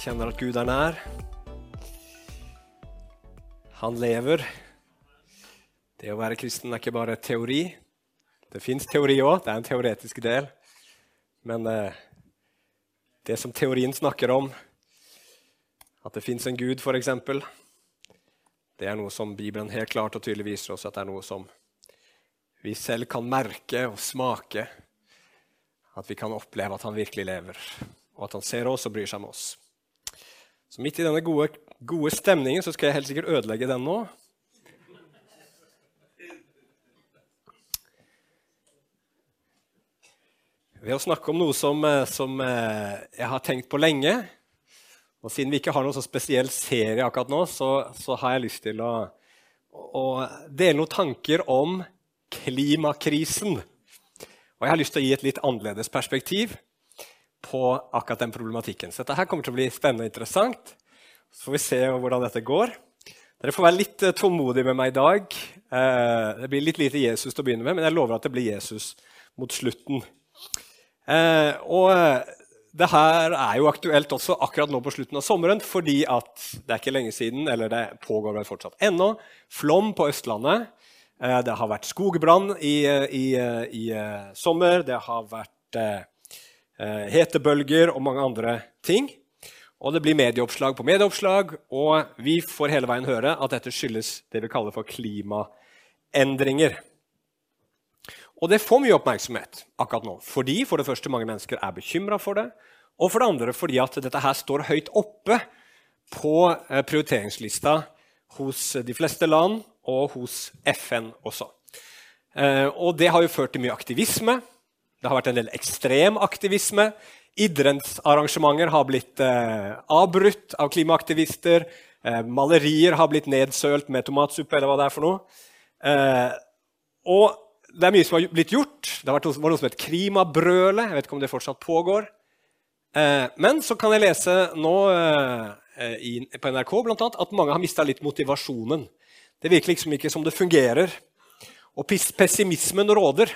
Kjenner at Gud er nær. Han lever. Det å være kristen er ikke bare teori. Det fins teori òg, det er en teoretisk del. Men eh, det som teorien snakker om, at det fins en Gud, f.eks., det er noe som Bibelen helt klart og tydelig viser oss at det er noe som vi selv kan merke og smake. At vi kan oppleve at han virkelig lever, og at han ser oss og bryr seg om oss. Så midt i denne gode, gode stemningen så skal jeg helt sikkert ødelegge den nå. Ved å snakke om noe som, eh, som eh, jeg har tenkt på lenge. Og siden vi ikke har noen så spesiell serie akkurat nå, så, så har jeg lyst til å, å, dele noen tanker om klimakrisen. Og jeg har lyst til å gi et litt annerledes perspektiv på akkurat den problematikken. Så dette her kommer til å bli spennende og interessant. Så får vi se hvordan dette går. Dere får være litt eh, tålmodige med meg i dag. Det blir litt lite Jesus til å begynne med, men jeg lover at det blir Jesus mot slutten. Eh, og det her er jo aktuelt også akkurat nå på slutten av sommeren, fordi at det er ikke lenge siden, eller det pågår vel fortsatt ennå, flom på Østlandet. Eh, det har vært skogbrann i, i, i, sommer. Det har vært eh, hetebølger og mange andre ting. Og det blir medieoppslag på medieoppslag, og vi får hele veien høre at dette skyldes det vi kaller for klimaendringer. Og det får mye oppmerksomhet akkurat nå, fordi for det første mange mennesker er bekymra for det, og for det andre fordi at dette her står høyt oppe på eh, prioriteringslista hos de fleste land og hos FN også. Eh, og det har jo ført til mye aktivisme. Det har vært en del ekstrem aktivisme. Idrettsarrangementer har blitt eh, avbrutt av klimaaktivister. malerier har blitt nedsølt med tomatsuppe eller hva det er for noe. og det er mye som har blitt gjort. Det har vært noe som het Klimabrølet. Jeg vet ikke om det fortsatt pågår. Eh, men så kan jeg lese nå eh, i, på NRK blant annet, at mange har mista litt motivasjonen. Det virker liksom ikke som det fungerer. Og pessimismen råder.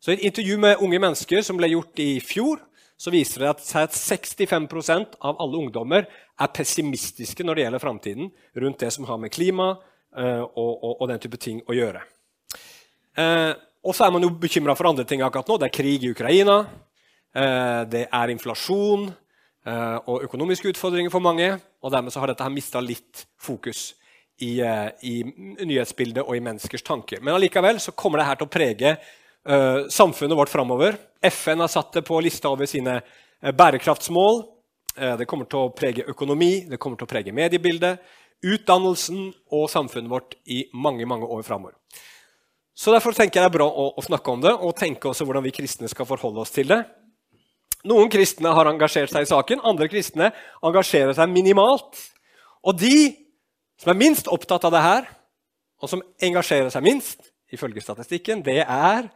Så I et intervju med unge mennesker som ble gjort i fjor, så viser det at 65% av alle ungdommer er pessimistiske når det gjelder framtiden rundt det som har med klima eh, og, og, og den type ting å gjøre. Eh, og så er man jo bekymra for andre ting akkurat nå. Det er krig i Ukraina. Eh, det er inflasjon eh, og økonomiske utfordringer for mange. Og dermed så har dette her mista litt fokus i, eh, i, nyhetsbildet og i menneskers tanker. Men allikevel så kommer det her til å prege samfunnet vårt framover. FN har satt det på lista over sine uh, bærekraftsmål. Uh, det kommer til å prege økonomi, det kommer til å prege mediebildet, utdannelsen og samfunnet vårt i mange, mange år framover. Så Derfor tenker jeg det er bra å, å, snakke om det og tenke også hvordan vi kristne skal forholde oss til det. Noen kristne har engasjert seg i saken, andre kristne engasjerer seg minimalt. Og de som er minst opptatt av det her, og som engasjerer seg minst, ifølge statistikken, det er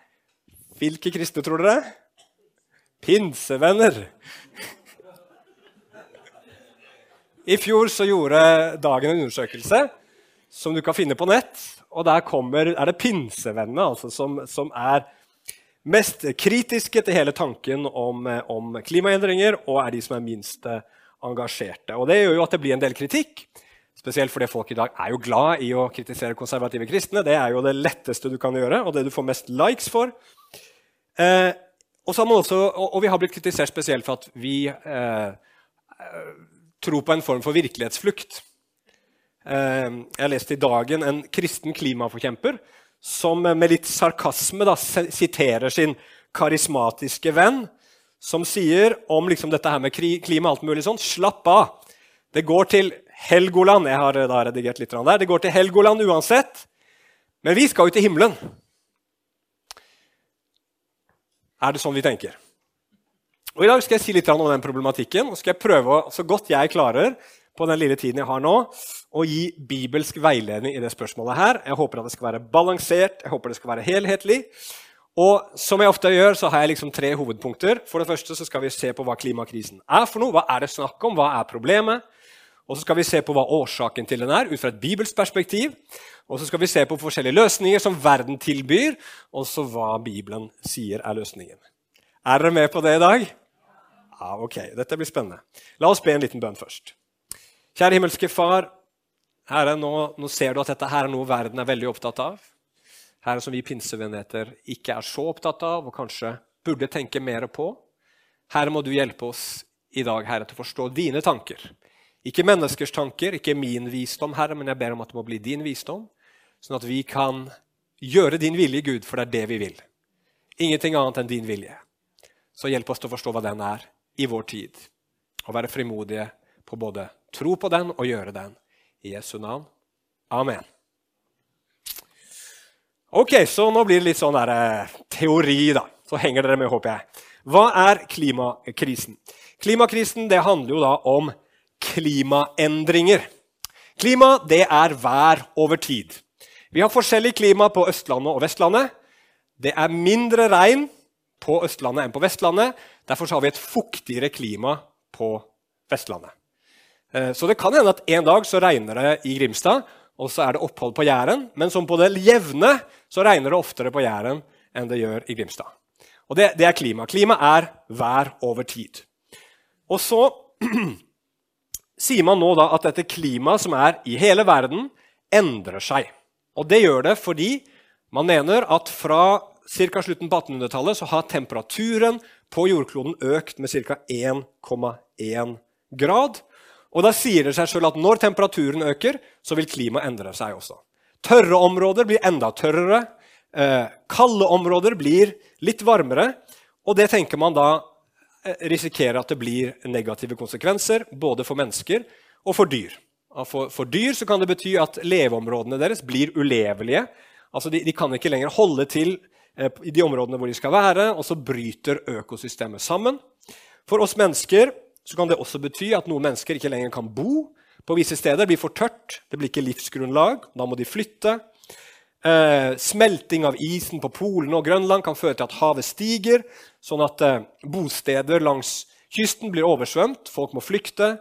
Hvilke kristne, tror dere? Pinsevenner. I fjor så gjorde Dagen en undersøkelse som du kan finne på nett og der kommer, er det pinsevennene altså, som, som, er mest kritiske til hele tanken om, om, klimaendringer, og er de som er minst engasjerte. Og Det gjør jo at det blir en del kritikk. Spesielt fordi folk i dag er jo glad i å kritisere konservative kristne. Det er jo det letteste du kan gjøre, og det du får mest likes for. Eh, og, også, og, vi har blitt kritisert spesielt for at vi eh, eh tror på en form for virkelighetsflukt. Eh, jeg leste i Dagen en kristen klimaforkjemper som med litt sarkasme da, siterer sin karismatiske venn, som sier om liksom dette her med klima og alt mulig sånn Slapp av! Det går til Helgoland. Jeg har da redigert litt der. Det går til Helgoland uansett. Men vi skal jo til himmelen. Er det sånn vi tenker? Og I dag skal jeg si litt om den problematikken og skal jeg prøve så godt jeg klarer på den lille tiden jeg har nå, å gi bibelsk veiledning i det spørsmålet her. Jeg håper at det skal være balansert, jeg håper det skal være helhetlig. Og som jeg ofte gjør, så har jeg liksom tre hovedpunkter. For det første så skal vi se på hva klimakrisen er for noe. Hva er det snakk om? Hva er problemet? Og så skal vi se på hva årsaken til den er, ut fra et bibelsk perspektiv. Og så skal vi se på forskjellige løsninger som verden tilbyr, og så hva Bibelen sier er løsningen. Er dere med på det i dag? Ja, ok, Dette blir spennende. La oss be en liten bønn først. Kjære himmelske Far. Herre, nå, nå, ser du at dette her er noe verden er veldig opptatt av. Herre, som vi pinsevennheter ikke er så opptatt av og kanskje burde tenke mer på. Herre, må du hjelpe oss i dag Herre, til å forstå dine tanker. Ikke menneskers tanker, ikke min visdom, Herre, men jeg ber om at det må bli din visdom, sånn at vi kan gjøre din vilje, Gud, for det er det vi vil. Ingenting annet enn din vilje. Så hjelp oss til å forstå hva den er i vår tid, og være frimodige på både tro på den og gjøre den. I Jesu navn. Amen. Ok, så nå blir det litt sånn der, eh, teori, da. Så henger dere med, håper jeg. Hva er klimakrisen? Klimakrisen det handler jo da om klimaendringer. Klima det er vær over tid. Vi har forskjellig klima på Østlandet og Vestlandet. Det er mindre regn på Østlandet enn på Vestlandet. Derfor har vi et fuktigere klima på Vestlandet. Eh, så det kan hende at en dag så regner det i Grimstad, og så er det opphold på Jæren. Men som på det jevne så regner det oftere på Jæren enn det gjør i Grimstad. Og det, det er klima. Klima er vær over tid. Og så sier man nå da at dette klimaet som er i hele verden, endrer seg. Og det gjør det fordi man mener at fra ca. slutten på 1800-tallet så har temperaturen på jordkloden økt med ca. 1,1 grad. Og da sier det seg sjøl at når temperaturen øker, så vil klimaet endre seg også. Tørre områder blir enda tørrere. Eh, kalde områder blir litt varmere. Og det tenker man da risikerer at det blir negative konsekvenser både for mennesker og for dyr. For, for dyr kan det bety at leveområdene deres blir ulevelige. Altså de, de, kan ikke lenger holde til eh, i de områdene hvor de skal være, og så bryter økosystemet sammen. For oss mennesker kan det også bety at noen mennesker ikke lenger kan bo. På visse steder Det blir for tørt, det blir ikke livsgrunnlag, da må de flytte. Eh, smelting av isen på Polen og Grønland kan føre til at havet stiger, sånn at eh, bosteder langs kysten blir oversvømt. Folk må flykte.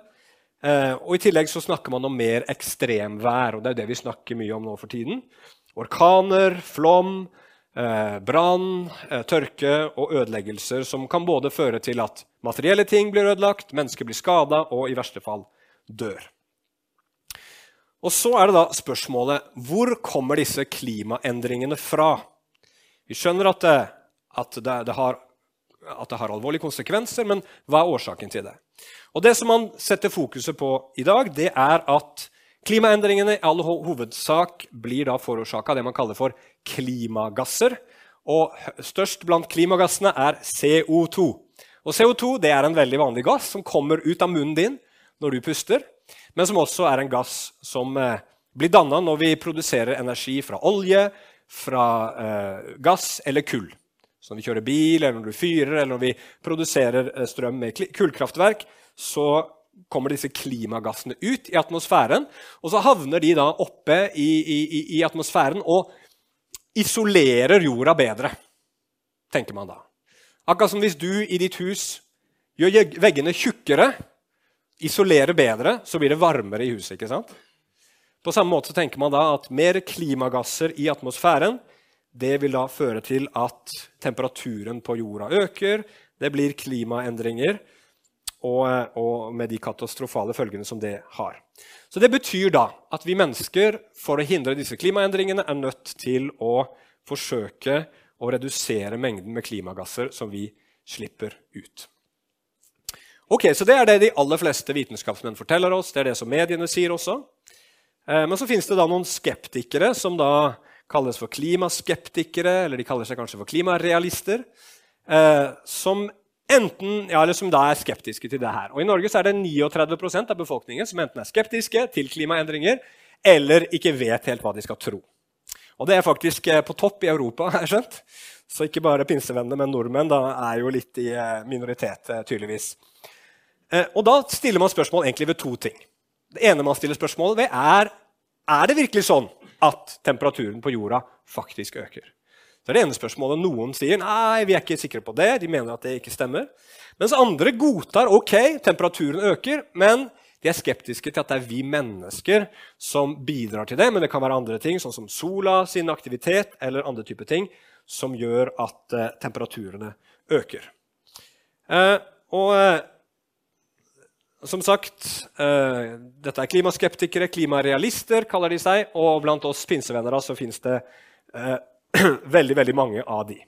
Eh, og I tillegg så snakker man om mer ekstremvær, og det er det vi snakker mye om nå for tiden. Orkaner, flom, eh, brann, eh, tørke og ødeleggelser som kan både føre til at materielle ting blir ødelagt, mennesker blir skada og i verste fall dør. Og så er det da spørsmålet hvor kommer disse klimaendringene fra? Vi skjønner at det, at det, det har, at det har alvorlige konsekvenser, men hva er årsaken til det? Og Det som man setter fokuset på i dag, det er at klimaendringene i all hovedsak blir da forårsaka av det man kaller for klimagasser. Og Størst blant klimagassene er CO2. Og CO2 det er en veldig vanlig gass som kommer ut av munnen din når du puster men som også er en gass som eh, blir danna når vi produserer energi fra olje, fra eh, gass eller kull. Så når vi kjører bil, eller når du fyrer, eller når vi produserer eh, strøm med kullkraftverk, så kommer disse klimagassene ut i atmosfæren. Og så havner de da oppe i, i, i atmosfæren og isolerer jorda bedre, tenker man da. Akkurat som hvis du i ditt hus gjør veggene tjukkere isolerer bedre, så blir det varmere i huset. ikke sant? På samme måte tenker man da at mer klimagasser i atmosfæren det vil da føre til at temperaturen på jorda øker. Det blir klimaendringer, og, og med de katastrofale følgene som det har. Så Det betyr da at vi mennesker for å hindre disse klimaendringene er nødt til å forsøke å redusere mengden med klimagasser som vi slipper ut. Ok, Så det er det de aller fleste vitenskapsmenn forteller oss. Det er det som mediene sier også. Eh, men så finnes det da noen skeptikere som da kalles for klimaskeptikere, eller de kaller seg kanskje for klimarealister, eh, som enten, ja, eller som da er skeptiske til det her. Og I Norge så er det 39% av befolkningen som enten er skeptiske til klimaendringer eller ikke vet helt hva de skal tro. Og det er faktisk eh, på topp i Europa. har jeg skjønt. Så ikke bare pinsevennene, men nordmenn da er jo litt i minoritet, tydeligvis. Eh, og Da stiller man spørsmål egentlig ved to ting. Det ene man stiller spørsmål ved, er er det virkelig sånn at temperaturen på jorda faktisk øker. Så er det ene spørsmålet Noen sier nei, vi er ikke sikre på det. De mener at det ikke stemmer. Mens andre godtar ok, temperaturen øker, men de er skeptiske til at det er vi mennesker som bidrar til det. Men det kan være andre ting, sånn som sola sin aktivitet eller andre typer ting, som gjør at uh, temperaturene øker. Eh, og uh, som sagt, uh, dette er klimaskeptikere, klimarealister kaller de seg. Og blant oss pinsevenner så fins det uh, veldig, veldig mange av de.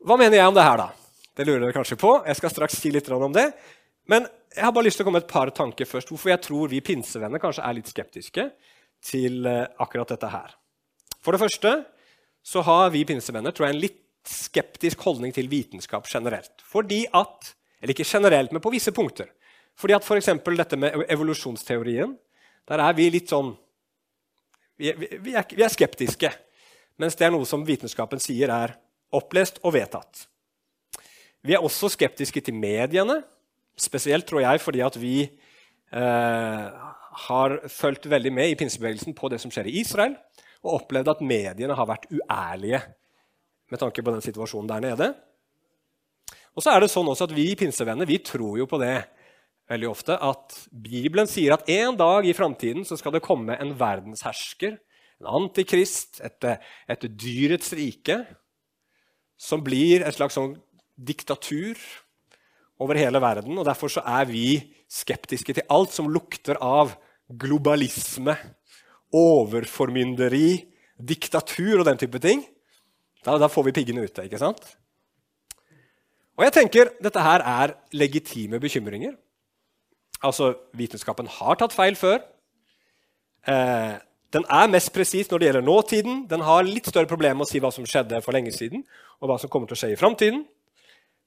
Hva mener jeg om det her, da? Det lurer dere kanskje på. Jeg skal straks si litt om det. Men jeg har bare lyst til å komme med et par tanker først. Hvorfor jeg tror vi pinsevenner kanskje er litt skeptiske til akkurat dette her. For det første så har vi pinsevenner tror jeg, en litt skeptisk holdning til vitenskap generelt. Fordi at, Eller ikke generelt, men på visse punkter. Fordi at F.eks. Dette med evolusjonsteorien der er vi litt sånn vi, vi, er, vi, er, skeptiske. Mens det er noe som vitenskapen sier er opplest og vedtatt. Vi er også skeptiske til mediene, spesielt tror jeg fordi at vi eh, har fulgt veldig med i pinsebevegelsen på det som skjer i Israel, og opplevd at mediene har vært uærlige med tanke på den situasjonen der nede. Og så er det sånn også at Vi pinsevenner vi tror jo på det veldig ofte at Bibelen sier at en dag i framtiden skal det komme en verdenshersker, en antikrist, et, et dyrets rike, som blir et slags sånn diktatur over hele verden. og Derfor så er vi skeptiske til alt som lukter av globalisme, overformynderi, diktatur og den type ting. Da, da får vi piggene ute. ikke sant? Og jeg tenker Dette her er legitime bekymringer. Altså, Vitenskapen har tatt feil før. Eh, den er mest presis når det gjelder nåtiden. Den har litt større problemer med å si hva som skjedde for lenge siden, og hva som kommer til å skje i framtiden.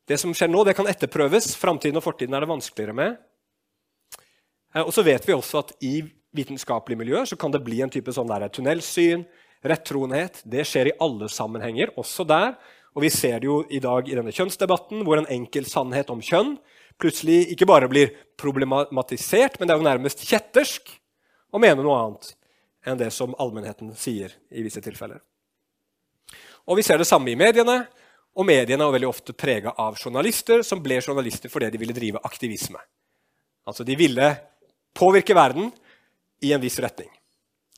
Det som skjer nå, det kan etterprøves. Framtiden og fortiden er det vanskeligere med. Eh, og så vet vi også at i vitenskapelige miljøer så kan det bli en type sånn der tunnelsyn, rettroenhet. Det skjer i alle sammenhenger, også der. Og vi ser det jo i dag i denne kjønnsdebatten, hvor en enkel sannhet om kjønn plutselig ikke bare blir problematisert, men det er jo nærmest kjettersk å mene noe annet enn det som allmennheten sier i visse tilfeller. Og Vi ser det samme i mediene. Og mediene er veldig ofte prega av journalister som ble journalister fordi de ville drive aktivisme. Altså De ville påvirke verden i en viss retning.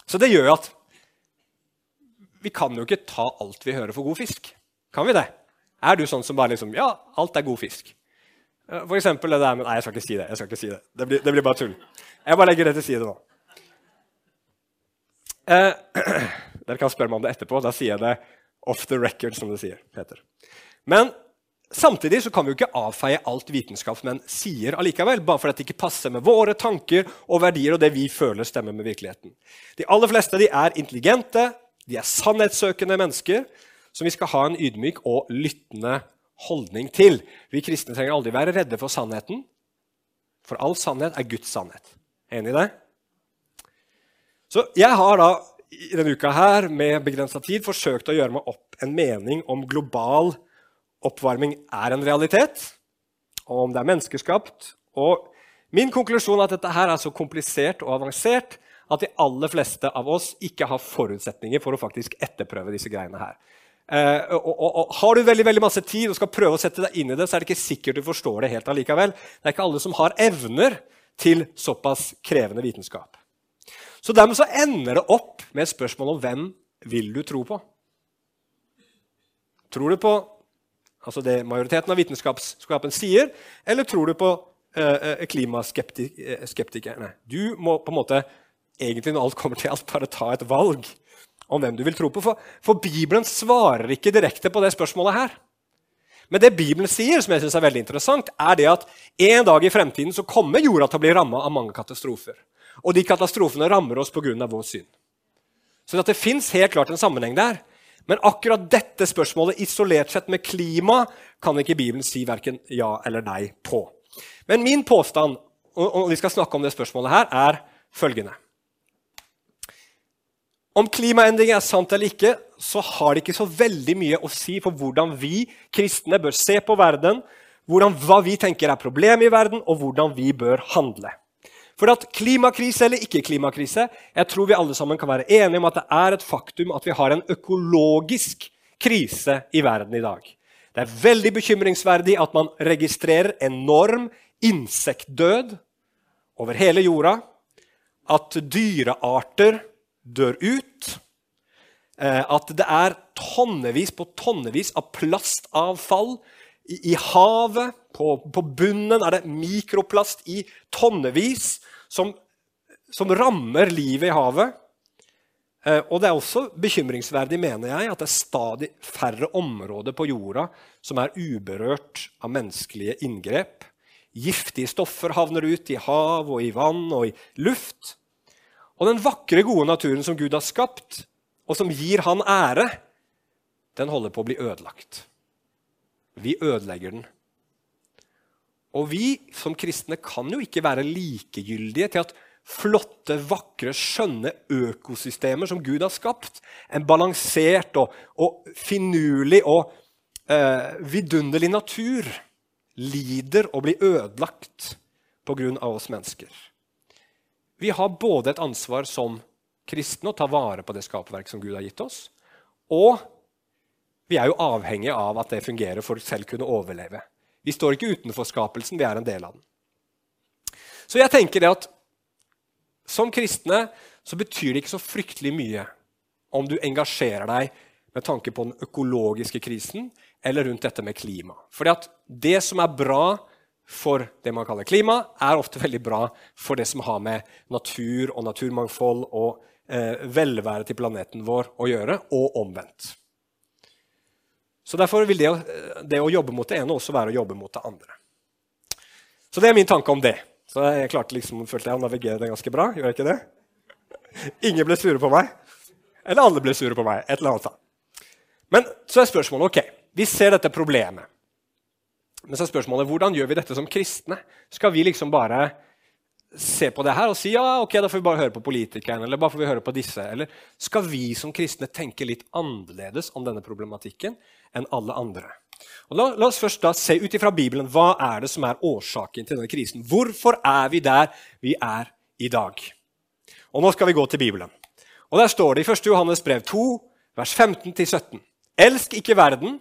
Så det gjør at vi kan jo ikke ta alt vi hører for god fisk. Kan vi det? Er du sånn som bare liksom Ja, alt er god fisk. Eh, for eksempel det der med Nei, jeg skal ikke si det. jeg skal ikke si Det Det blir, det blir bare tull. Jeg bare legger det til side nå. Eh, dere kan spørre meg om det etterpå. Da sier jeg det off the record, som det sier, Peter. Men Samtidig så kan vi jo ikke avfeie alt vitenskapsmenn sier allikevel, bare fordi det ikke passer med våre tanker og verdier og det vi føler stemmer med virkeligheten. De aller fleste de er intelligente, de er sannhetssøkende mennesker som vi skal ha en ydmyk og lyttende holdning til. Vi kristne trenger aldri være redde for sannheten, for all sannhet er Guds sannhet. Enig i det? Så jeg har da i denne uka her med begrensa tid forsøkt å gjøre meg opp en mening om global oppvarming er en realitet, og om det er menneskeskapt. Og min konklusjon er at dette her er så komplisert og avansert at de aller fleste av oss ikke har forutsetninger for å faktisk etterprøve disse greiene her. Eh, og, og, og, Har du veldig, veldig masse tid og skal prøve å sette deg inn i det, så er det ikke sikkert du forstår det helt allikevel. Det er ikke alle som har evner til såpass krevende vitenskap. Så Dermed så ender det opp med et spørsmål om hvem vil du tro på. Tror du på altså det majoriteten av vitenskapsskapen sier, eller tror du på uh, klimaskeptikerne? Du må på en måte egentlig når alt kommer til alt, bare ta et valg om hvem du vil tro på. For, for Bibelen svarer ikke direkte på det spørsmålet her. Men det Bibelen sier, som jeg synes er veldig interessant, er det at en dag i fremtiden så kommer jorda til å bli ramma av mange katastrofer. Og de katastrofene rammer oss pga. vår synd. Så det fins helt klart en sammenheng der. Men akkurat dette spørsmålet isolert sett med klima kan ikke Bibelen si verken ja eller nei på. Men min påstand og vi skal snakke om det spørsmålet her, er følgende. Om klimaendringer er sant eller ikke, så har det ikke så veldig mye å si for hvordan vi kristne bør se på verden, hvordan, hva vi tenker er problemet i verden, og hvordan vi bør handle. For at klimakrise eller ikke klimakrise, jeg tror vi alle sammen kan være enige om at det er et faktum at vi har en økologisk krise i verden i dag. Det er veldig bekymringsverdig at man registrerer enorm insektdød over hele jorda. At dyrearter dør ut. Eh, at det er tonnevis på tonnevis av plastavfall i, i havet, på, på, bunnen er det mikroplast i tonnevis som, som rammer livet i havet. Eh, og det er også bekymringsverdig, mener jeg, at det er stadig færre områder på jorda som er uberørt av menneskelige inngrep. Giftige stoffer havner ut i hav og i vann og i luft. Og den vakre, gode naturen som Gud har skapt, og som gir han ære, den holder på å bli ødelagt. Vi ødelegger den. Og vi som kristne kan jo ikke være likegyldige til at flotte, vakre, skjønne økosystemer som Gud har skapt, en balansert og, og finurlig og eh, vidunderlig natur, lider og blir ødelagt pga. oss mennesker. Vi har både et ansvar som kristne å ta vare på det skaperverket som Gud har gitt oss, og vi er jo avhengige av at det fungerer for å selv kunne overleve. Vi står ikke utenfor skapelsen, vi er en del av den. Så jeg tenker det at som kristne så betyr det ikke så fryktelig mye om du engasjerer deg med tanke på den økologiske krisen eller rundt dette med klima. Fordi at det som er bra for det man kaller klima, er ofte veldig bra for det som har med natur og naturmangfold og eh, velvære til planeten vår å gjøre, og omvendt. Så Derfor vil det, det, å jobbe mot det ene også være å jobbe mot det andre. Så det er min tanke om det. Så jeg klarte liksom, følte jeg å navigere det ganske bra. Gjør jeg ikke det? Ingen ble sure på meg. Eller alle ble sure på meg. et eller annet. Men så er spørsmålet ok, vi ser dette problemet. Men så er spørsmålet hvordan gjør vi dette som kristne? Skal vi liksom bare se på det her og si ja, ok, da får vi bare høre på politikeren, eller bare får vi høre på disse? Eller skal vi som kristne tenke litt annerledes om denne problematikken enn alle andre? Og la, la oss først da se ut ifra Bibelen hva er det som er årsaken til denne krisen. Hvorfor er vi der vi er i dag? Og Nå skal vi gå til Bibelen. Og Der står det i 1. Johannes brev 2, vers 15-17.: Elsk ikke verden,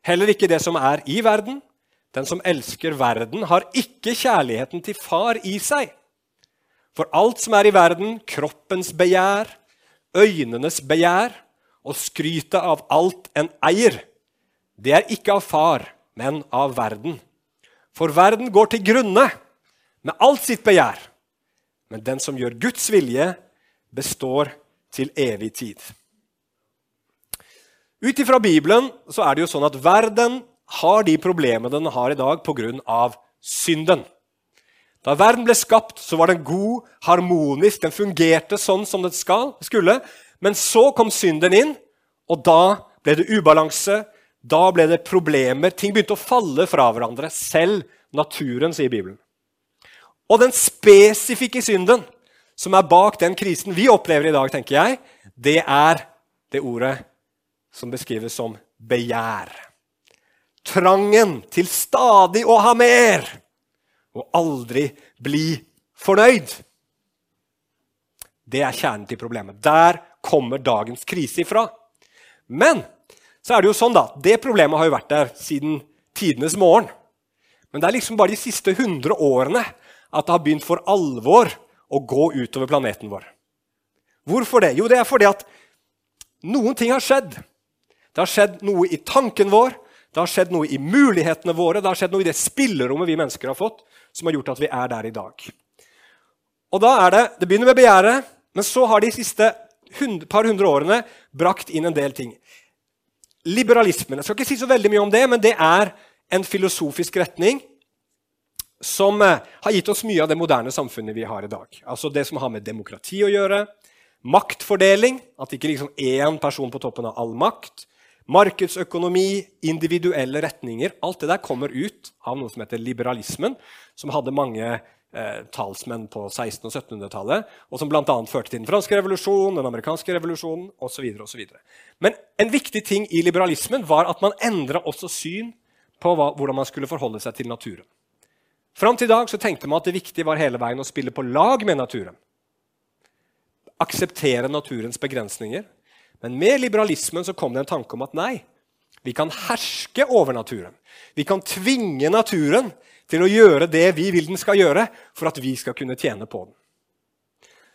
heller ikke det som er i verden. Den som elsker verden, har ikke kjærligheten til far i seg. For alt som er i verden, kroppens begjær, øynenes begjær og skrytet av alt en eier, det er ikke av far, men av verden. For verden går til grunne med alt sitt begjær. Men den som gjør Guds vilje, består til evig tid. Ut ifra Bibelen så er det jo sånn at verden har de problemene den har i dag pga. synden. Da verden ble skapt, så var den god, harmonisk, den fungerte sånn som den skal, skulle. Men så kom synden inn, og da ble det ubalanse, da ble det problemer. Ting begynte å falle fra hverandre. Selv naturen, sier Bibelen. Og den spesifikke synden som er bak den krisen vi opplever i dag, tenker jeg, det er det ordet som beskrives som begjær trangen til stadig å ha mer og aldri bli fornøyd. Det er kjernen til problemet. Der kommer dagens krise ifra. Men så er det jo sånn da, det problemet har jo vært der siden tidenes morgen. Men det er liksom bare de siste 100 årene at det har begynt for alvor å gå utover planeten vår. Hvorfor det? Jo, det er fordi at noen ting har skjedd. Det har skjedd noe i tanken vår, det har skjedd noe i mulighetene våre, det har skjedd noe i det spillerommet vi mennesker har fått, som har gjort at vi er der i dag. Og da er Det det begynner med begjæret, men så har de siste par hundre årene brakt inn en del ting. Liberalismen. Jeg skal ikke si så veldig mye om det, men det er en filosofisk retning som eh, har gitt oss mye av det moderne samfunnet vi har i dag. Altså Det som har med demokrati å gjøre, maktfordeling, at ikke liksom én person på toppen av all makt, Markedsøkonomi, individuelle retninger Alt det der kommer ut av noe som heter liberalismen, som hadde mange eh, talsmenn på 1600- og 1700-tallet, og som bl.a. førte til den franske revolusjonen, den amerikanske revolusjonen osv. Men en viktig ting i liberalismen var at man endra også syn på hva, hvordan man skulle forholde seg til naturen. Fram til i dag så tenkte man at det viktige var hele veien å spille på lag med naturen. Akseptere naturens begrensninger men med liberalismen så kom det en tanke om at nei, vi kan herske over naturen. Vi kan tvinge naturen til å gjøre det vi vil den skal gjøre, for at vi skal kunne tjene på den.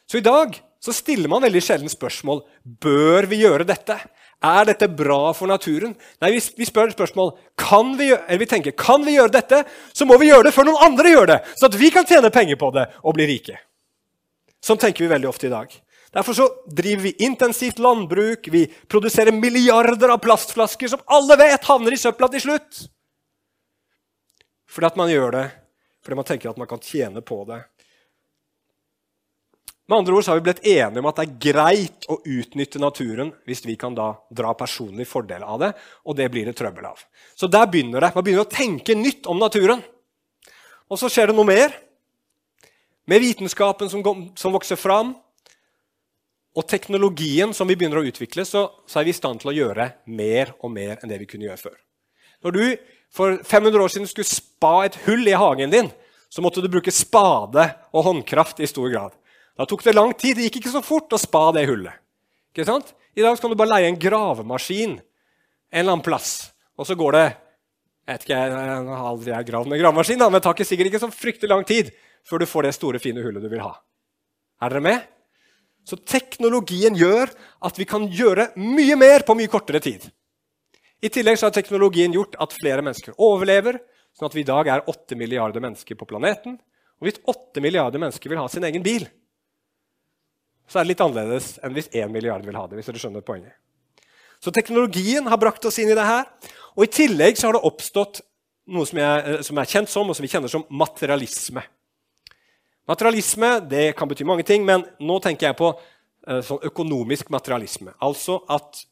Så i dag så stiller man veldig sjelden spørsmål bør vi gjøre dette. Er dette bra for naturen? Nei, Vi, spør spørsmål. Kan vi, eller vi tenker, kan vi gjøre dette, så må vi gjøre det før noen andre gjør det. Så at vi kan tjene penger på det og bli rike. Sånn tenker vi veldig ofte i dag. Derfor så driver vi intensivt landbruk. Vi produserer milliarder av plastflasker som alle vet havner i søpla til slutt. Fordi at man gjør det fordi man tenker at man kan tjene på det. Med andre ord så har vi blitt enige om at det er greit å utnytte naturen hvis vi kan da dra personlig fordel av det, og det blir det trøbbel av. Så der begynner det. Man begynner å tenke nytt om naturen. Og så skjer det noe mer. Med vitenskapen som, som vokser fram, og teknologien som vi begynner å utvikle, så, så, er vi i stand til å gjøre mer og mer enn det vi kunne gjøre før. Når du for 500 år siden skulle spa et hull i hagen din, så måtte du bruke spade og håndkraft i stor grad. Da tok det lang tid. Det gikk ikke så fort å spa det hullet. Ikke sant? I dag kan du bare leie en gravemaskin en eller annen plass, og så går det jeg vet ikke, jeg har aldri gravd med gravemaskin, men det tar ikke sikkert ikke så fryktelig lang tid før du får det store, fine hullet du vil ha. Er dere med? Så teknologien gjør at vi kan gjøre mye mer på mye kortere tid. I tillegg har teknologien gjort at flere mennesker overlever, sånn at vi i dag er 8 milliarder mennesker på planeten. Og hvis 8 milliarder mennesker vil ha sin egen bil, så er det litt annerledes enn hvis 1 milliard vil ha det. hvis dere skjønner poenget. Så teknologien har brakt oss inn i det her. Og I tillegg har det oppstått noe som, jeg, eh, som er kjent som, og som vi kjenner som materialisme. Materialisme det kan bety mange ting, men nå tenker jeg på uh, sånn økonomisk materialisme. Altså at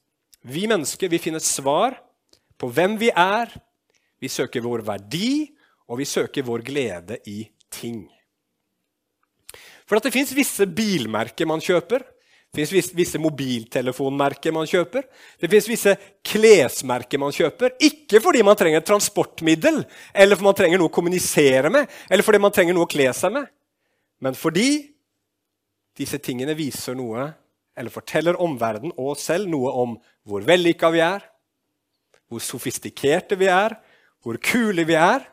vi mennesker vi finner svar på hvem vi er, vi søker vår verdi, og vi søker vår glede i ting. For det fins visse bilmerker man kjøper. Det fins visse mobiltelefonmerker man kjøper. Det fins visse klesmerker man kjøper. Ikke fordi man trenger et transportmiddel, eller fordi man trenger noe å kommunisere med, eller fordi man trenger noe å kle seg med, men fordi disse tingene viser noe, eller forteller omverdenen og oss selv noe om hvor vellykka vi er, hvor sofistikerte vi er, hvor kule vi er.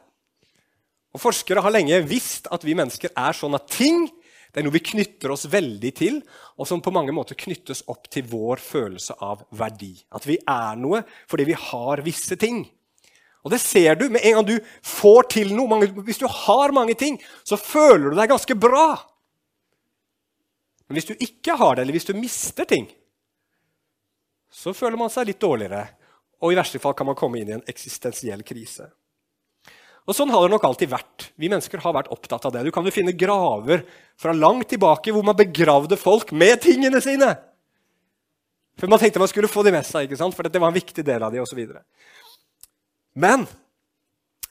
Og Forskere har lenge visst at vi mennesker er sånn at ting det er noe vi knytter oss veldig til, og som på mange måter knyttes opp til vår følelse av verdi. At vi er noe fordi vi har visse ting. Og det ser du med en gang du får til noe. Mange, hvis du har mange ting, så føler du deg ganske bra. Men hvis du ikke har det, eller hvis du mister ting, så føler man seg litt dårligere. Og i verste fall kan man komme inn i en eksistensiell krise. Og Sånn har det nok alltid vært. Vi mennesker har vært opptatt av det. Du kan jo finne graver fra langt tilbake hvor man begravde folk med tingene sine. For man tenkte man skulle få de med seg, ikke sant? for dette var en viktig del av de, og så videre. Men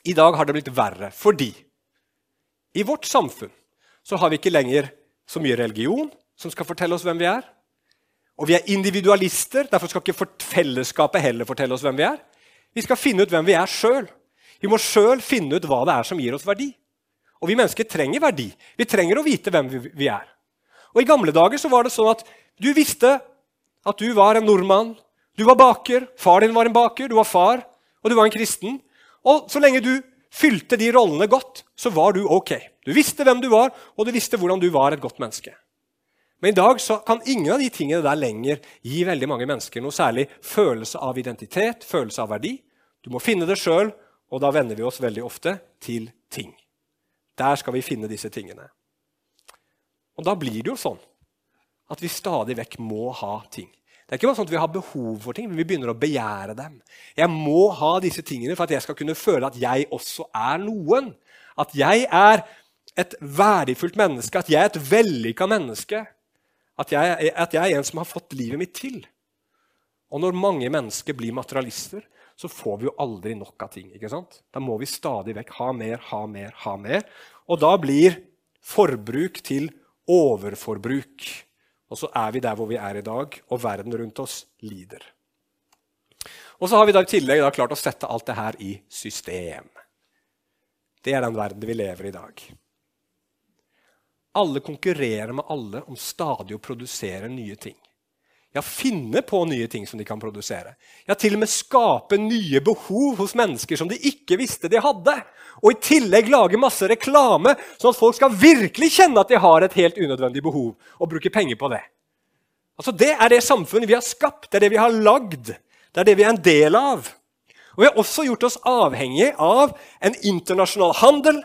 i dag har det blitt verre fordi i vårt samfunn så har vi ikke lenger så mye religion som skal fortelle oss hvem vi er. Og vi er individualister, derfor skal ikke fellesskapet heller fortelle oss hvem vi er. Vi skal finne ut hvem vi er sjøl. Vi må sjøl finne ut hva det er som gir oss verdi. Og vi mennesker trenger verdi. Vi trenger å vite hvem vi er. Og I gamle dager så var det sånn at du visste at du var en nordmann. Du var baker, far din var en baker, du var far, og du var en kristen. Og så lenge du fylte de rollene godt, så var du ok. Du visste hvem du var, og du visste hvordan du var et godt menneske. Men i dag kan ingen av de tingene der lenger gi veldig mange mennesker noe særlig følelse av identitet, følelse av verdi. Du må finne det sjøl, og da venner vi oss veldig ofte til ting. Der skal vi finne disse tingene. Og da blir det jo sånn at vi stadig vekk må ha ting. Det er ikke bare sånn at vi har behov for ting, men vi begynner å begjære dem. Jeg må ha disse tingene for at jeg skal kunne føle at jeg også er noen. At jeg er et verdifullt menneske, at jeg er et vellykka menneske. At jeg, at jeg er en som har fått livet mitt til. Og når mange mennesker blir materialister, så får vi jo aldri nok av ting. ikke sant? Da må vi stadig vekk ha mer, ha mer, ha mer. Og da blir forbruk til overforbruk. Og så er vi der hvor vi er i dag, og verden rundt oss lider. Og så har vi da i tillegg da klart å sette alt det her i system. Det er den verden vi lever i i dag. Alle konkurrerer med alle om stadig å produsere nye ting. Ja, finne på nye ting som de kan produsere. Ja, til og med skape nye behov hos mennesker som de ikke visste de hadde. Og i tillegg lage masse reklame, sånn at folk skal virkelig kjenne at de har et helt unødvendig behov, og bruke penger på det. Altså Det er det samfunnet vi har skapt, det er det vi har lagd. Det er det vi er en del av. Og Vi har også gjort oss avhengig av en internasjonal handel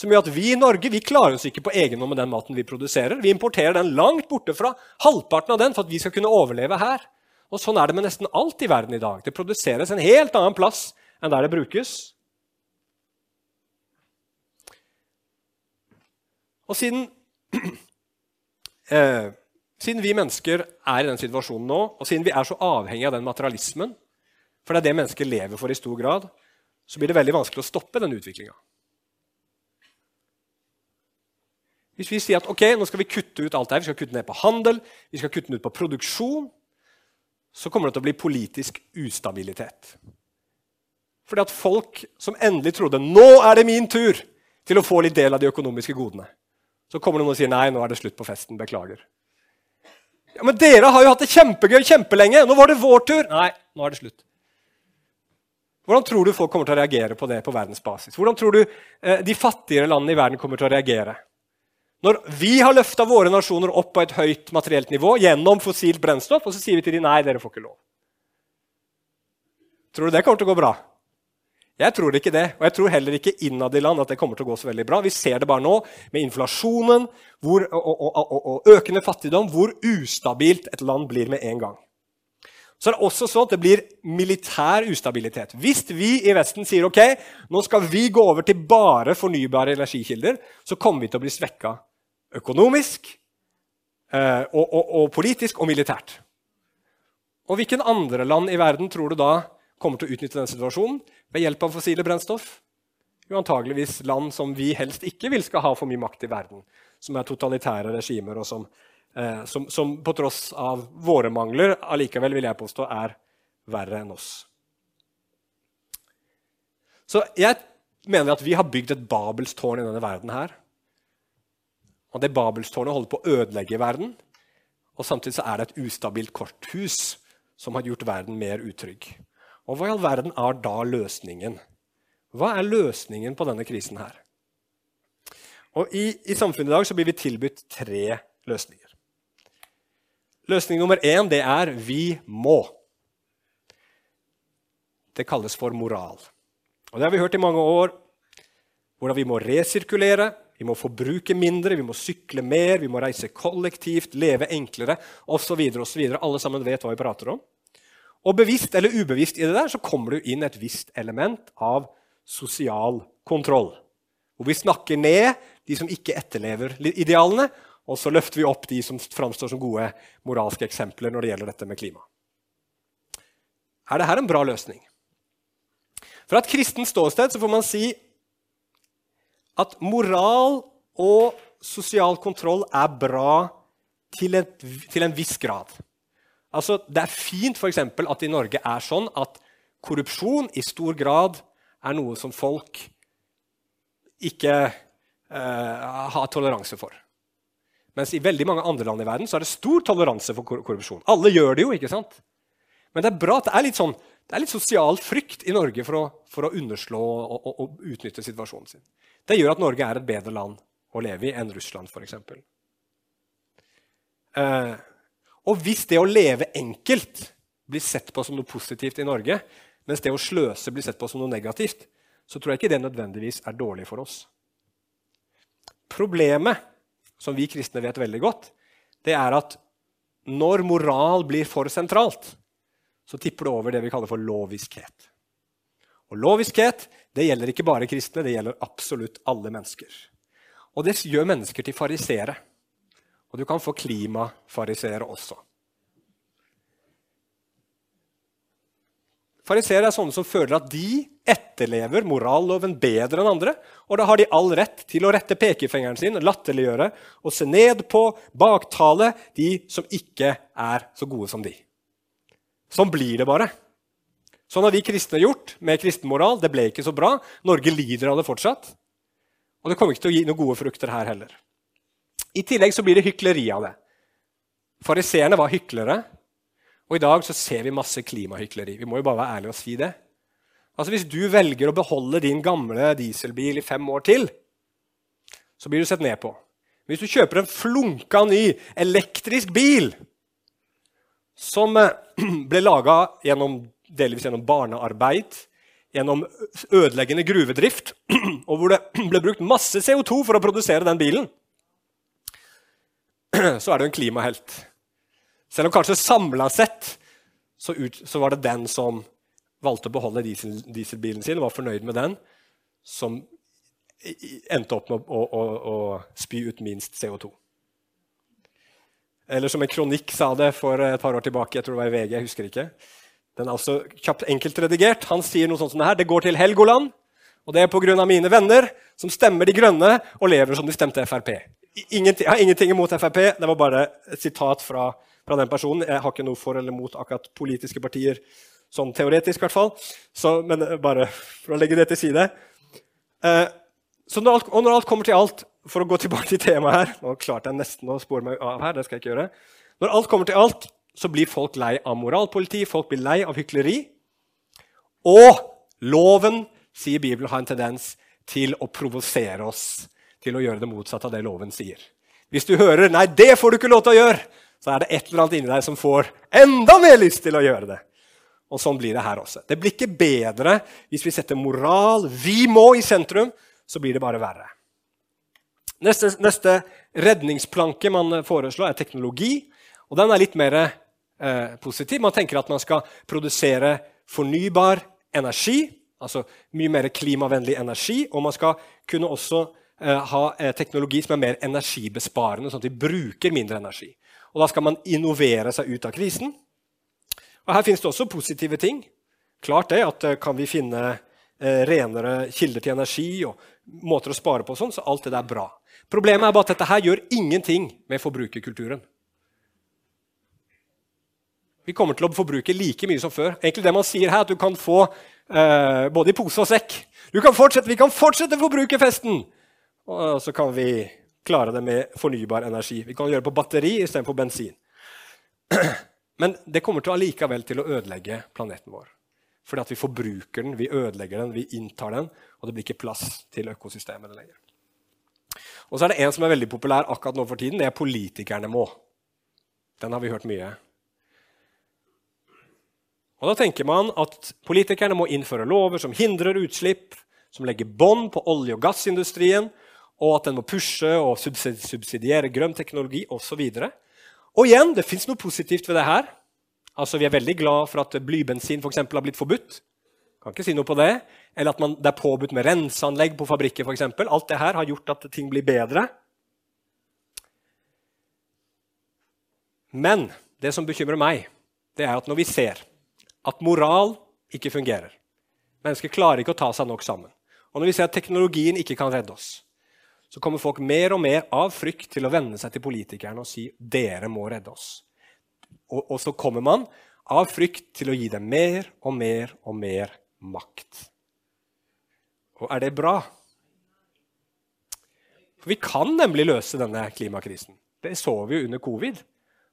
som gjør at vi i Norge vi klarer oss ikke på egen hånd med den maten vi produserer. Vi importerer den langt borte fra halvparten av den for at vi skal kunne overleve her. Og Sånn er det med nesten alt i verden i dag. Det produseres en helt annen plass enn der det brukes. Og siden eh, siden vi mennesker er i den situasjonen nå, og siden vi er så avhengig av den materialismen, for det er det mennesker lever for i stor grad, så blir det veldig vanskelig å stoppe den utviklinga. Hvis vi sier at ok, nå skal vi kutte ut alt det her, vi skal kutte ned på handel, vi skal kutte ned på produksjon, så kommer det til å bli politisk ustabilitet. Fordi at folk som endelig trodde nå er det min tur til å få litt del av de økonomiske godene, så kommer noen og sier nei, nå er det slutt på festen. Beklager. Ja, Men dere har jo hatt det kjempegøy kjempelenge. Nå var det vår tur. Nei, nå er det slutt. Hvordan tror du folk kommer til å reagere på det på verdensbasis? Hvordan tror du eh, de fattigere landene i verden kommer til å reagere? Når vi har løfta våre nasjoner opp på et høyt materielt nivå gjennom fossilt brennstoff, og så sier vi til dem nei, dere får ikke lov. Tror du det kommer til å gå bra? Jeg tror ikke det. Og jeg tror heller ikke innad i land at det kommer til å gå så veldig bra. Vi ser det bare nå med inflasjonen hvor, og, og, og, og, økende fattigdom, hvor ustabilt et land blir med en gang. Så er det også sånn at det blir militær ustabilitet. Hvis vi i Vesten sier ok, nå skal vi gå over til bare fornybare energikilder, så kommer vi til å bli svekka økonomisk eh, og politisk og militært. Og hvilken andre land i verden tror du da kommer til å utnytte den situasjonen ved hjelp av fossile brennstoff? Jo, antageligvis land som vi helst ikke vil skal ha for mye makt i verden. Som er totalitære regimer, og som, eh, som, som på tross av våre mangler allikevel vil jeg påstå er verre enn oss. Så jeg mener at vi har bygd et Babelstårn i denne verden her. Og det Babelstårnet holder på å ødelegge verden. Og samtidig så er det et ustabilt korthus som har gjort verden mer utrygg. Og hva i all verden er da løsningen? Hva er løsningen på denne krisen her? Og I, i samfunnet i dag så blir vi tilbudt tre løsninger. Løsning nummer én det er 'vi må'. Det kalles for moral. Og Det har vi hørt i mange år. Hvordan vi må resirkulere, vi må forbruke mindre, vi må sykle mer, vi må reise kollektivt, leve enklere osv. Alle sammen vet hva vi prater om. Og bevisst eller ubevisst i det der så kommer det inn et visst element av sosial kontroll. Hvor vi snakker ned de som ikke etterlever idealene, og så løfter vi opp de som framstår som gode moralske eksempler når det gjelder dette med klima. Er dette en bra løsning? Fra et kristent ståsted så får man si at moral og sosial kontroll er bra til, en, til en viss grad. Altså, det er fint for eksempel, at i Norge er sånn at korrupsjon i stor grad er noe som folk ikke eh, har toleranse for. Mens i veldig mange andre land i verden så er det stor toleranse for korrupsjon. Alle gjør det jo, ikke sant? Men det er bra at det er litt, sånn, det er litt sosial frykt i Norge for å, for å underslå og, og, og, utnytte situasjonen sin. Det gjør at Norge er et bedre land å leve i enn Russland, f.eks. Uh, og hvis det å leve enkelt blir sett på som noe positivt i Norge, mens det å sløse blir sett på som noe negativt, så tror jeg ikke det nødvendigvis er dårlig for oss. Problemet, som vi kristne vet veldig godt, det er at når moral blir for sentralt, så tipper det over det vi kaller for loviskhet. Og loviskhet det gjelder ikke bare kristne, det gjelder absolutt alle mennesker. Og det gjør mennesker til farisere. Og du kan få klimafariseere også. Fariseere er sånne som føler at de etterlever moralloven bedre enn andre. Og da har de all rett til å rette pekefingeren sin, latterliggjøre og se ned på, baktale de som ikke er så gode som de. Sånn blir det bare. Sånn har vi kristne gjort med kristenmoral. Det ble ikke så bra. Norge lider av det fortsatt. Og det kommer ikke til å gi noen gode frukter her heller. I tillegg så blir det hykleri av det. Fariseerne var hyklere, og i dag så ser vi masse klimahykleri. Vi må jo bare være ærlige og si det. Altså Hvis du velger å beholde din gamle dieselbil i fem år til, så blir du sett ned på. Hvis du kjøper en flunka ny elektrisk bil, som eh, ble laga delvis gjennom barnearbeid, gjennom ødeleggende gruvedrift, og hvor det ble brukt masse CO2 for å produsere den bilen, så er det en klimahelt. Selv om kanskje samla sett så, ut, så, var det den som valgte å beholde diesel, dieselbilen sin var fornøyd med den, som endte opp med å, å, å spy ut minst CO2. Eller som en kronikk sa det for et par år tilbake. jeg tror det var i VG, jeg husker ikke. Den er altså kjapt enkelt redigert. Han sier noe sånt som det her. Det går til Helgoland, og det er pga. mine venner som stemmer De grønne og lever som de stemte Frp. Ingenting, jeg har ingenting imot Frp. Det var bare et sitat fra, fra, den personen. Jeg har ikke noe for eller mot akkurat politiske partier, sånn teoretisk i hvert fall. Så, men bare for å legge det til side. Eh, når alt, og når alt kommer til alt, for å gå tilbake til temaet her Nå klarte jeg nesten å spore meg av her. det skal jeg ikke gjøre. Når alt kommer til alt, så blir folk lei av moralpoliti, folk blir lei av hykleri. Og loven, sier Bibelen, har en tendens til å provosere oss til å gjøre det motsatte av det loven sier. Hvis du hører 'nei, det får du ikke lov til å gjøre', så er det et eller annet inni deg som får enda mer lyst til å gjøre det. Og sånn blir det her også. Det blir ikke bedre hvis vi setter moral, vi må, i sentrum. Så blir det bare verre. Neste, neste redningsplanke man foreslår, er teknologi. Og den er litt mer eh, positiv. Man tenker at man skal produsere fornybar energi, altså mye mer klimavennlig energi. Og man skal kunne også eh, ha eh, teknologi som er mer energibesparende, sånn at vi bruker mindre energi. Og da skal man innovere seg ut av krisen. Og Her finnes det også positive ting. Klart det at eh, kan vi finne renere kilder til energi og måter å spare på, sånn, så alt det der er bra. Problemet er bare at dette her gjør ingenting med forbrukerkulturen. Vi kommer til å forbruke like mye som før. Egentlig det man sier her, at du kan få eh, både i pose og sekk. Kan vi kan fortsette forbrukerfesten! Og så kan vi klare det med fornybar energi. Vi kan gjøre det på batteri istedenfor bensin. Men det kommer til allikevel til å ødelegge planeten vår. Fordi at vi forbruker den, vi ødelegger den, vi inntar den, og det blir ikke plass til økosystemet lenger. Og så er det en som er veldig populær akkurat nå for tiden. Det er 'politikerne må'. Den har vi hørt mye. Og Da tenker man at politikerne må innføre lover som hindrer utslipp, som legger bånd på olje- og gassindustrien, og at den må pushe og subsidiere grønn teknologi osv. Og, og igjen, det fins noe positivt ved det her. Altså, Vi er veldig glad for at blybensin for eksempel, har blitt forbudt. Kan ikke si noe på det. Eller at man, det er påbudt med renseanlegg på fabrikker. For eksempel. Alt det her har gjort at ting blir bedre. Men det som bekymrer meg, det er at når vi ser at moral ikke fungerer. Mennesker klarer ikke å ta seg nok sammen. Og når vi ser at teknologien ikke kan redde oss, så kommer folk mer og mer av frykt til å venne seg til politikerne og si dere må redde oss. Og, og så kommer man av frykt til å gi dem mer og mer og mer makt. Og er det bra? For vi kan nemlig løse denne klimakrisen. Det så vi jo under covid.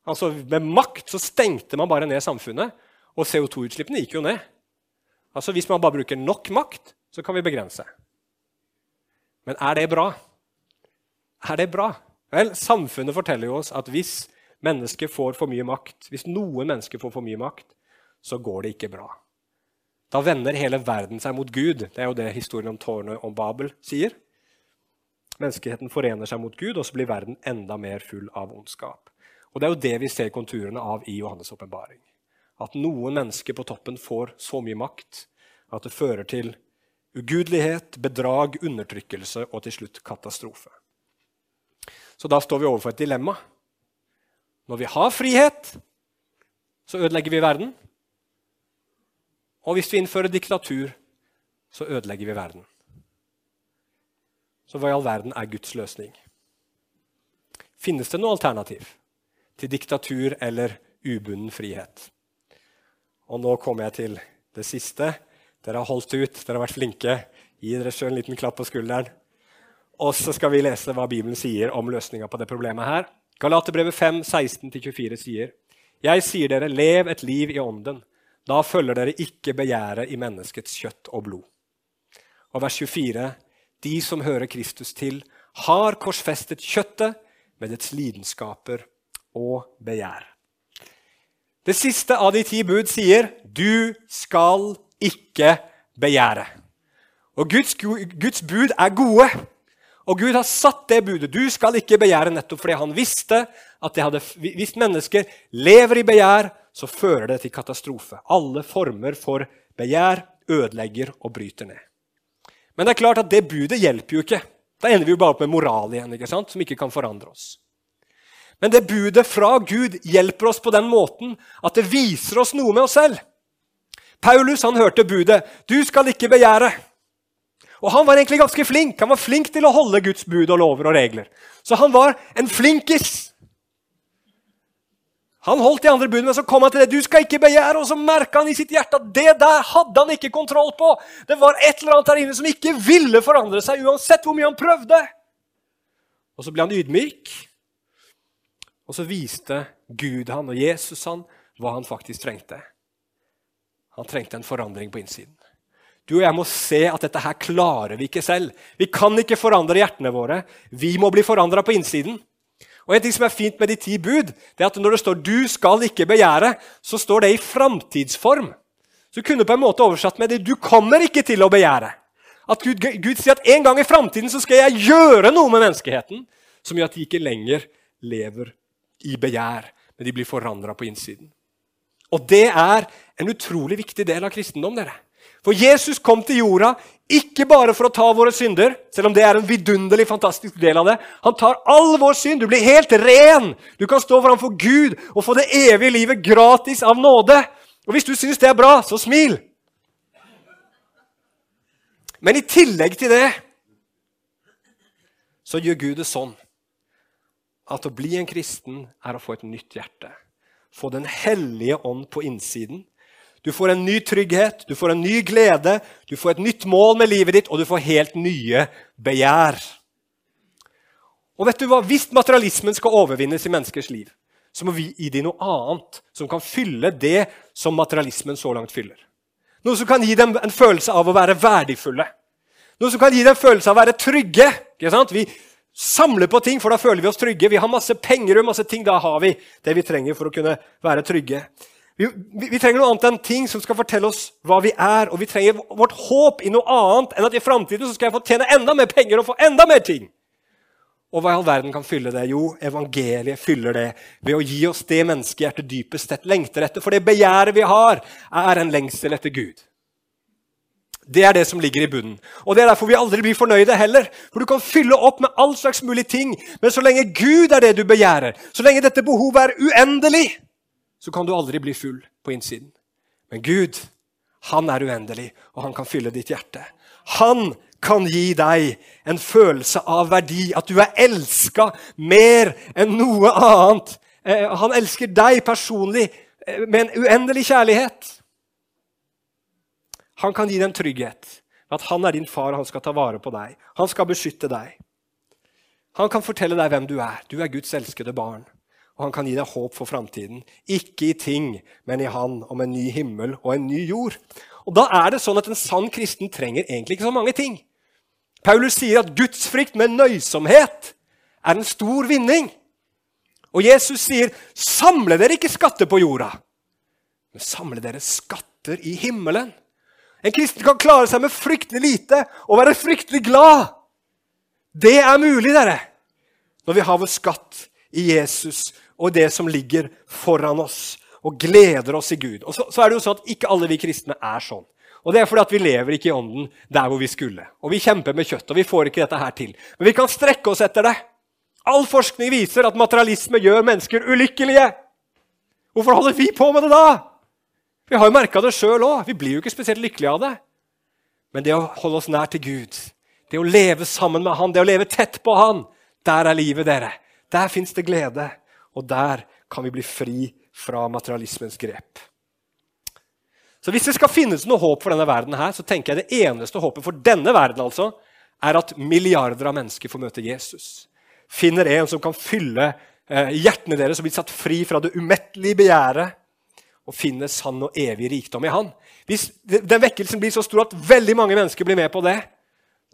Altså Med makt så stengte man bare ned samfunnet. Og CO2-utslippene gikk jo ned. Altså Hvis man bare bruker nok makt, så kan vi begrense. Men er det bra? Er det bra? Vel, Samfunnet forteller jo oss at hvis mennesker får for mye makt, hvis noen mennesker får for mye makt, så går det ikke bra. Da vender hele verden seg mot Gud. Det er jo det historien om tårnet om Babel sier. Menneskeheten forener seg mot Gud, og så blir verden enda mer full av ondskap. Og Det er jo det vi ser konturene av i Johannes' åpenbaring at noen mennesker på toppen får så mye makt at det fører til ugudelighet, bedrag, undertrykkelse og til slutt katastrofe. Så da står vi overfor et dilemma. Når vi har frihet, så ødelegger vi verden. Og hvis vi innfører diktatur, så ødelegger vi verden. Så hva i all verden er Guds løsning? Finnes det noe alternativ til diktatur eller ubunden frihet? Og nå kommer jeg til det siste. Dere har holdt ut, dere har vært flinke. Gi dere sjøl en liten klapp på skulderen. Og så skal vi lese hva Bibelen sier om løsninga på det problemet her. Galaterbrevet 5, 16-24 sier Jeg sier dere, lev et liv i ånden. Da følger dere ikke begjæret i menneskets kjøtt og blod. Og vers 24.: De som hører Kristus til, har korsfestet kjøttet med dets lidenskaper og begjær. Det siste av de ti bud sier 'du skal ikke begjære'. Og Guds, Guds bud er gode. Og Gud har satt det budet. Du skal ikke begjære nettopp fordi han visste at det hadde, hvis mennesker lever i begjær, så fører det til katastrofe. Alle former for begjær ødelegger og bryter ned. Men det er klart at det budet hjelper jo ikke. Da ender vi jo bare opp med moral igjen, ikke sant? som ikke kan forandre oss. Men det budet fra Gud hjelper oss på den måten at det viser oss noe med oss selv. Paulus han hørte budet 'Du skal ikke begjære'. Og Han var egentlig ganske flink Han var flink til å holde Guds bud og lover og regler. Så han var en flinkis. Han holdt de andre budene, men så kom han til det. Du skal ikke begjære, Og så merka han i sitt hjerte at det der hadde han ikke kontroll på. Det var et eller annet der inne som ikke ville forandre seg, uansett hvor mye han prøvde. Og så ble han ydmyk, og så viste Gud han og Jesus han hva han faktisk trengte. Han trengte en forandring på innsiden. Du og jeg må se at dette her klarer vi ikke selv. Vi kan ikke forandre hjertene våre. Vi må bli forandra på innsiden. Og en ting som er fint med de ti bud, det er at når det står 'du skal ikke begjære', så står det i framtidsform. Så kunne på en måte oversatt med det 'du kommer ikke til å begjære'. At Gud, Gud sier at en gang i framtiden skal jeg gjøre noe med menneskeheten som gjør at de ikke lenger lever i begjær, men de blir forandra på innsiden. Og det er en utrolig viktig del av kristendom. dere. For Jesus kom til jorda ikke bare for å ta våre synder, selv om det er en vidunderlig fantastisk del av det. Han tar all vår synd. Du blir helt ren. Du kan stå framfor Gud og få det evige livet gratis av nåde. Og hvis du syns det er bra, så smil. Men i tillegg til det så gjør Gud det sånn at å bli en kristen er å få et nytt hjerte. Få Den hellige ånd på innsiden. Du får en ny trygghet, du får en ny glede, du får et nytt mål med livet ditt, og du får helt nye begjær. Og vet du hva? Hvis materialismen skal overvinnes i menneskers liv, så må vi gi dem noe annet som kan fylle det som materialismen så langt fyller. Noe som kan gi dem en følelse av å være verdifulle. Noe som kan gi dem en følelse av å være trygge. Vi samler på ting, for da føler vi oss trygge. Vi har masse penger og masse ting. Da har vi det vi trenger for å kunne være trygge. Vi, vi, vi, trenger noe annet enn ting som skal fortelle oss hva vi er. Og vi trenger vårt håp i noe annet enn at i framtiden skal jeg få tjene enda mer penger og få enda mer ting. Og hva i all verden kan fylle det? Jo, evangeliet fyller det ved å gi oss det menneskehjertet dypest sett lengter etter. For det begjæret vi har, er en lengsel etter Gud. Det er det som ligger i bunnen. Og Det er derfor vi aldri blir fornøyde heller. For du kan fylle opp med all slags mulige ting, men så lenge Gud er det du begjærer, så lenge dette behovet er uendelig, så kan du aldri bli full på innsiden. Men Gud, han er uendelig, og han kan fylle ditt hjerte. Han kan gi deg en følelse av verdi, at du er elska mer enn noe annet. Eh, han elsker deg personlig eh, med en uendelig kjærlighet. Han kan gi en trygghet. At han er din far, og han skal ta vare på deg. Han skal beskytte deg. Han kan fortelle deg hvem du er. Du er Guds elskede barn. Og han kan gi deg håp for framtiden. Ikke i ting, men i Han, om en ny himmel og en ny jord. Og Da er det sånn at en sann kristen trenger egentlig ikke så mange ting. Paulus sier at gudsfrykt med nøysomhet er en stor vinning. Og Jesus sier, 'Samle dere ikke skatter på jorda', men samle dere skatter i himmelen. En kristen kan klare seg med fryktelig lite og være fryktelig glad. Det er mulig, dere, når vi har vår skatt i Jesus og det som ligger foran oss, og gleder oss i Gud. Og så, så er det jo sånn at Ikke alle vi kristne er sånn. Og Det er fordi at vi lever ikke i ånden der hvor vi skulle. Og Vi kjemper med kjøtt, og vi får ikke dette her til. Men vi kan strekke oss etter det. All forskning viser at materialisme gjør mennesker ulykkelige. Hvorfor holder vi på med det da? Vi har jo merka det sjøl òg. Vi blir jo ikke spesielt lykkelige av det. Men det å holde oss nær til Gud, det å leve sammen med Han, det å leve tett på Han, der er livet, dere. Der fins det glede. Og der kan vi bli fri fra materialismens grep. Så Hvis det skal finnes noe håp for denne verden, her, så tenker jeg det eneste håpet for denne verden altså, er at milliarder av mennesker får møte Jesus. Finner en som kan fylle eh, hjertene deres og bli satt fri fra det umettelige begjæret og finne sann og evig rikdom i Han. Hvis den vekkelsen blir så stor at veldig mange mennesker blir med på det,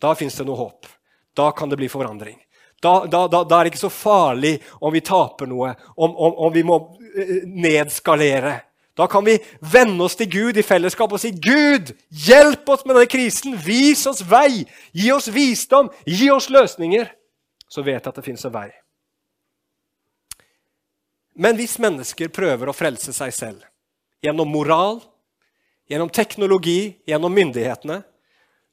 da fins det noe håp. Da kan det bli forandring. Da, da, da, da, er det ikke så farlig om vi taper noe, om, om, om vi må eh, nedskalere. Da kan vi vende oss til Gud i fellesskap og si, 'Gud, hjelp oss med denne krisen. Vis oss vei. Gi oss visdom. Gi oss løsninger.' Så vet jeg at det fins en vei. Men hvis mennesker prøver å frelse seg selv gjennom moral, gjennom teknologi, gjennom myndighetene,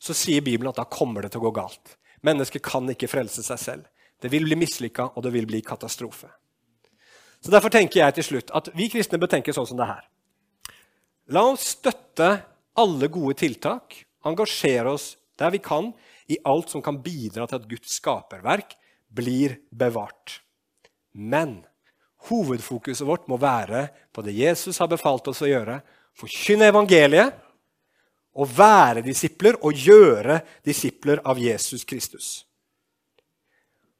så sier Bibelen at da kommer det til å gå galt. Mennesket kan ikke frelse seg selv. Det vil bli mislykka, og det vil bli katastrofe. Så Derfor tenker jeg til slutt at vi kristne bør tenke sånn som det her. La oss støtte alle gode tiltak, engasjere oss der vi kan, i alt som kan bidra til at Guds skaperverk blir bevart. Men hovedfokuset vårt må være på det Jesus har befalt oss å gjøre. Forkynne evangeliet og være disipler og gjøre disipler av Jesus Kristus.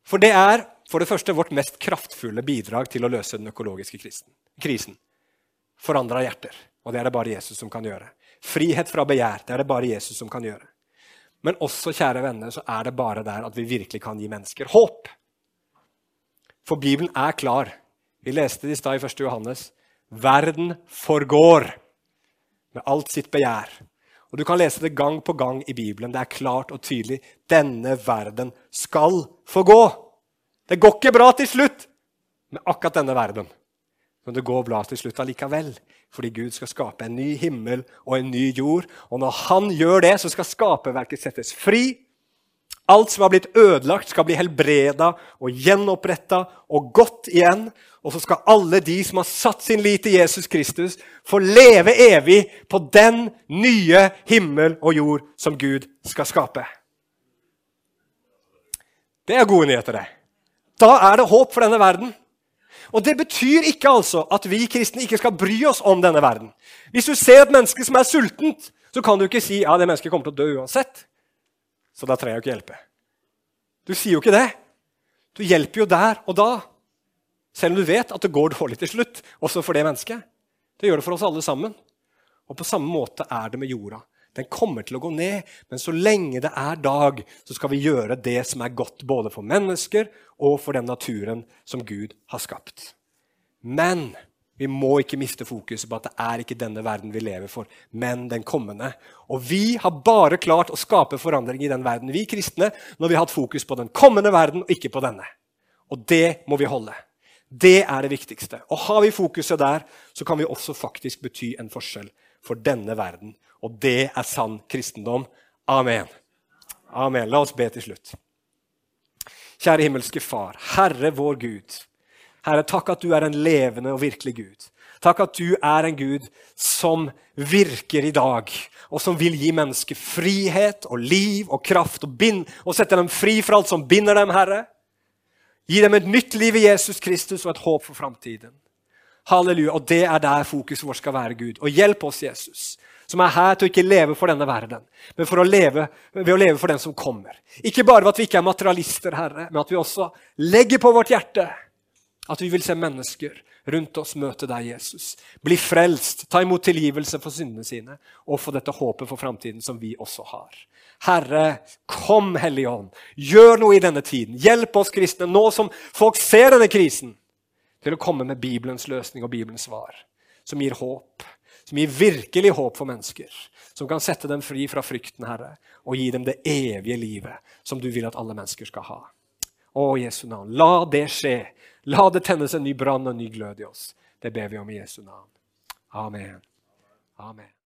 For det er for det første vårt mest kraftfulle bidrag til å løse den økologiske krisen. Forandra hjerter. Og det er det bare Jesus som kan gjøre. Frihet fra begjær. Det er det bare Jesus som kan gjøre. Men også, kjære venner, så er det bare der at vi virkelig kan gi mennesker håp. For Bibelen er klar. Vi leste det i stad i 1. Johannes. Verden forgår med alt sitt begjær. Og Du kan lese det gang på gang i Bibelen. Det er klart og tydelig. Denne verden skal forgå. Det går ikke bra til slutt med akkurat denne verden. Men det går bra til slutt allikevel, fordi Gud skal skape en ny himmel og en ny jord. Og når Han gjør det, så skal skaperverket settes fri. Alt som har blitt ødelagt, skal bli helbreda og gjenoppretta og godt igjen. Og så skal alle de som har satt sin lit til Jesus Kristus, få leve evig på den nye himmel og jord som Gud skal skape. Det er gode nyheter, det. Da er det håp for denne verden. Og Det betyr ikke altså at vi kristne ikke skal bry oss om denne verden. Hvis du ser et menneske som er sultent, så kan du ikke si ja, det mennesket kommer til å dø uansett. Så da trenger jeg ikke hjelpe. Du sier jo ikke det. Du hjelper jo der og da. Selv om du vet at det går dårlig til slutt, også for det mennesket. Det gjør det for oss alle sammen. Og på samme måte er det med jorda. Den kommer til å gå ned, men så lenge det er dag, så skal vi gjøre det som er godt både for mennesker og for den naturen som Gud har skapt. Men vi må ikke miste fokuset på at det er ikke denne verden vi lever for, men den kommende. Og vi har bare klart å skape forandring i den verden, vi kristne, når vi har hatt fokus på den kommende verden og ikke på denne. Og det må vi holde. Det er det viktigste. Og har vi fokuset der, så kan vi også faktisk bety en forskjell for denne verden. Og det er sann kristendom. Amen. Amen. La oss be til slutt. Kjære himmelske Far, Herre vår Gud. Herre, takk at du er en levende og virkelig Gud. Takk at du er en Gud som virker i dag, og som vil gi mennesker frihet og liv og kraft og, bind, og sette dem fri fra alt som binder dem, Herre. Gi dem et nytt liv i Jesus Kristus og et håp for framtiden. Halleluja. Og det er der fokuset vårt skal være, Gud. Og hjelp oss, Jesus, som er her til å ikke leve for denne verden, men for å leve, ved å leve for den som kommer. Ikke bare ved at vi ikke er materialister, Herre, men at vi også legger på vårt hjerte at vi vil se mennesker rundt oss møte deg, Jesus. Bli frelst, ta imot tilgivelse for syndene sine og få dette håpet for framtiden som vi også har. Herre, kom, Hellige Ånd. Gjør noe i denne tiden. Hjelp oss kristne, nå som folk ser denne krisen, til å komme med Bibelens løsning og Bibelens svar, som gir håp. Som gir virkelig håp for mennesker. Som kan sette dem fri fra frykten, Herre, og gi dem det evige livet som du vil at alle mennesker skal ha. Å, Jesu navn, la det skje. La det tennes en ny brann og en ny glød i oss. Det ber vi om i Jesu navn. Amen. Amen.